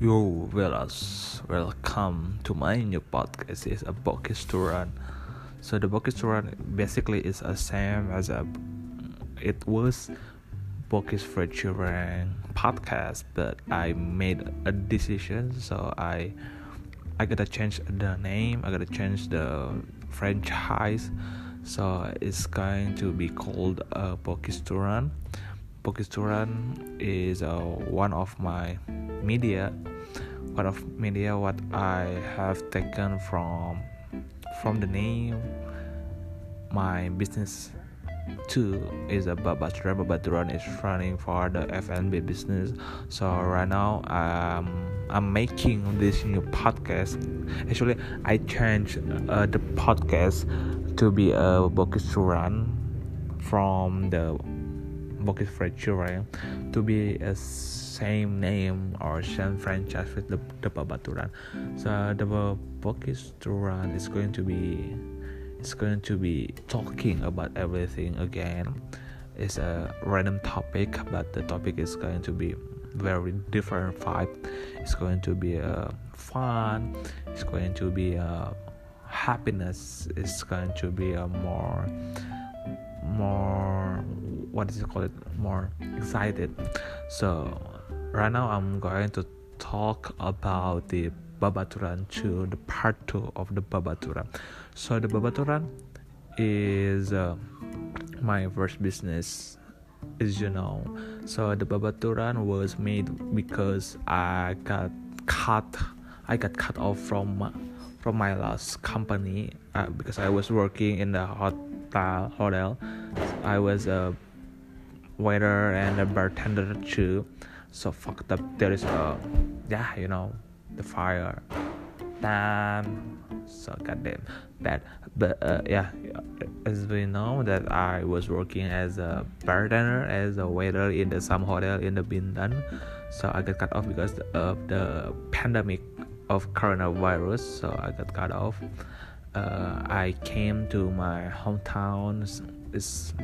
Yo, fellas, welcome to my new podcast. It's a podcast to run. So the podcast to run basically is the same as a it was podcast for children podcast, but I made a decision, so I I gotta change the name. I gotta change the franchise. So it's going to be called a Podcast to Run. Run is uh, one of my media one of media what I have taken from from the name. My business two is a Babaturan Babaturan is running for the FNB business. So right now um, I'm making this new podcast. Actually I changed uh, the podcast to be a run from the Bokis Fried to be a same name or same franchise with the, the Babaturan. So the Bokis is going to be it's going to be talking about everything again. It's a random topic, but the topic is going to be very different vibe. It's going to be a uh, fun. It's going to be a uh, happiness. It's going to be a more more what is it called more excited so right now I'm going to talk about the Babaturan 2, the part 2 of the Babaturan. So the Babaturan is uh, my first business as you know. So the Babaturan was made because I got cut I got cut off from from my last company uh, because I was working in the hotel hotel. I was a waiter and a bartender too. So fucked up. There is a yeah you know the fire. Damn. So goddamn bad. But uh, yeah as we know that i was working as a bartender as a waiter in the some hotel in the bintan. So i got cut off because of the pandemic of coronavirus. So i got cut off. Uh, i came to my hometown it's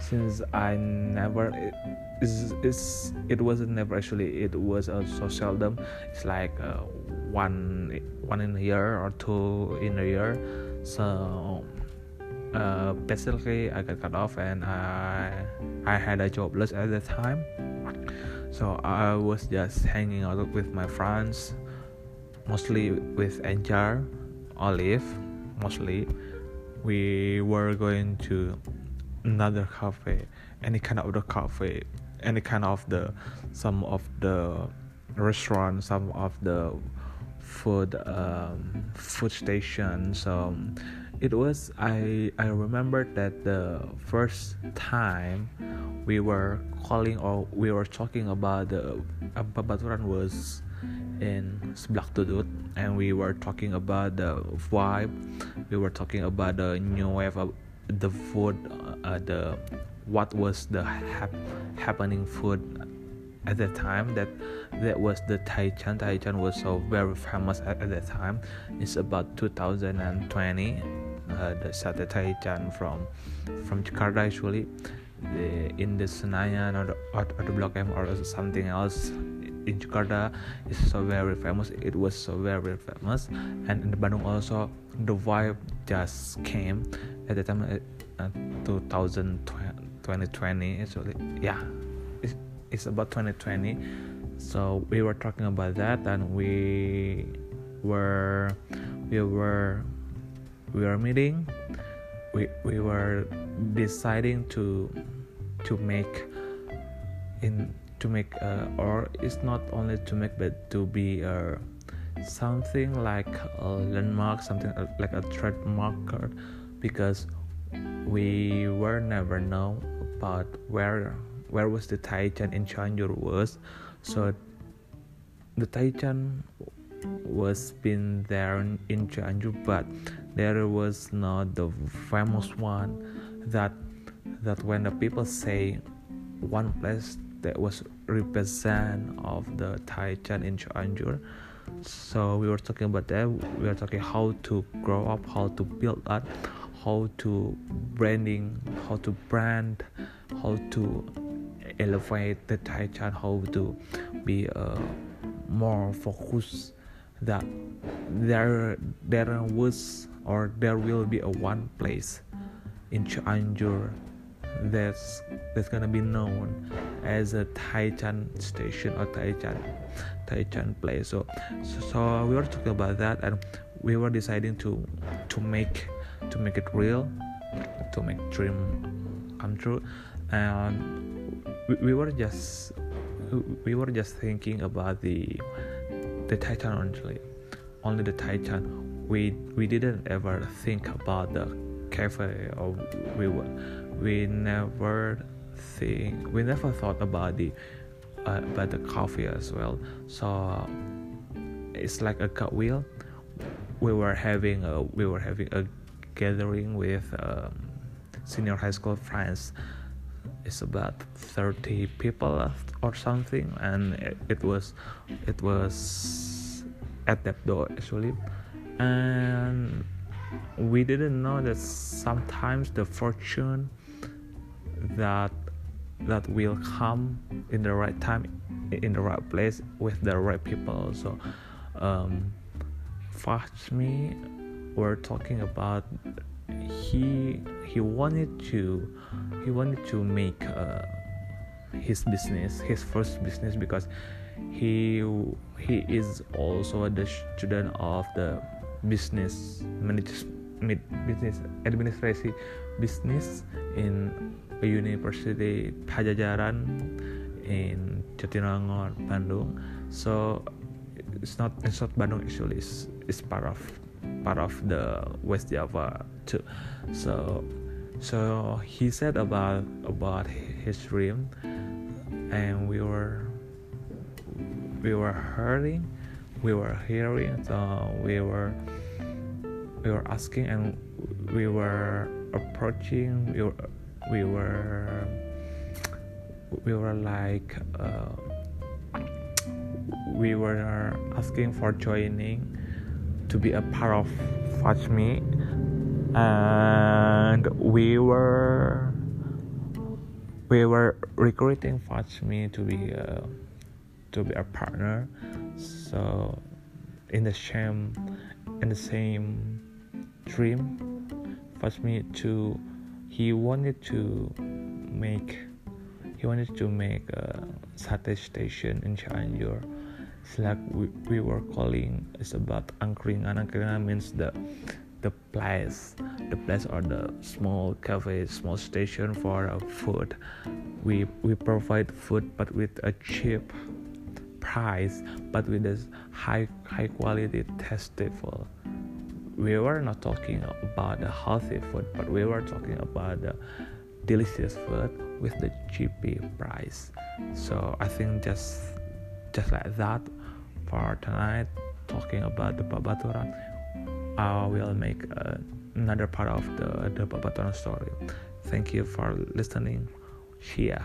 since I never it, it's, it's, it wasn't never actually it was uh, so seldom it's like uh, one one in a year or two in a year. So uh, basically I got cut off and I I had a jobless at the time. So I was just hanging out with my friends mostly with Anjar Olive mostly. We were going to another cafe any kind of the cafe any kind of the some of the restaurant some of the food um, food stations um, it was i i remember that the first time we were calling or we were talking about the Babaturan was in Seblak Tudut and we were talking about the vibe we were talking about the new wave of the food uh, the what was the hap- happening food at that time that that was the Taichan. Taichan was so very famous at, at that time. It's about 2020. Uh, the sate Taichan from from Jakarta actually the, in the Senayan or the, or, or the Block M or something else in Jakarta is so very famous. It was so very famous, and in the Bandung also the vibe just came at the time uh, 2020 actually. Yeah it's, it's about 2020 so we were talking about that and we were we were we were meeting. We we were deciding to to make in to make uh, or it's not only to make but to be a uh, something like a landmark something uh, like a trademark because we were never know about where where was the Taichan in Cianjur was. So the Taichan was been there in Cianjur but there was not the famous one that that when the people say one place that was represent of the Taichan in Cianjur so we were talking about that. We were talking how to grow up how to build that how to branding how to brand how to elevate the Taichan how to be a more focused that there there was or there will be a one place in Cianjur that's that's gonna be known as a Taichan station or Taichan Taichan place. So, so so we were talking about that and we were deciding to to make to make it real, to make dream come true, and we, we were just we were just thinking about the the Taichan only, only the Taichan. We we didn't ever think about the cafe or we were we never think we never thought about the uh, about the coffee as well. So it's like a cut wheel. We were having a we were having a gathering with um, senior high school friends. It's about 30 people or something and it, it was it was at that door actually. And we didn't know that sometimes the fortune that that will come in the right time in the right place with the right people. So um me we're talking about he he wanted to he wanted to make uh, his business his first business because he he is also the student of the business management business administrasi business in a university Pajajaran in Jatinangor Bandung. So it's not it's not Bandung actually it's, it's part of part of the West Java too. So so he said about about his dream and we were we were hearing we were hearing so we were we were asking and we were approaching we were we were we were like uh, we were asking for joining to be a part of Me. And we were we were recruiting Me to be a, to be a partner. So in the same in the same dream Me to he wanted to make he wanted to make a satay station in Cianjur. It's like we, we were calling it's about angkringan. Angkringan means the the place, the place or the small cafe, small station for uh, food. We we provide food but with a cheap price, but with a high high quality tasteful we were not talking about the healthy food, but we were talking about the delicious food with the cheap price. So I think just just like that for tonight, talking about the Babaturan, I will make another part of the the Babaturan story. Thank you for listening. Shia.